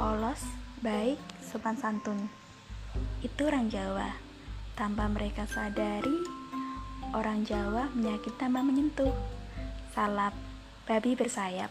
polos, baik, sopan santun. Itu orang Jawa. Tanpa mereka sadari, orang Jawa menyakit tambah menyentuh. Salap, babi bersayap.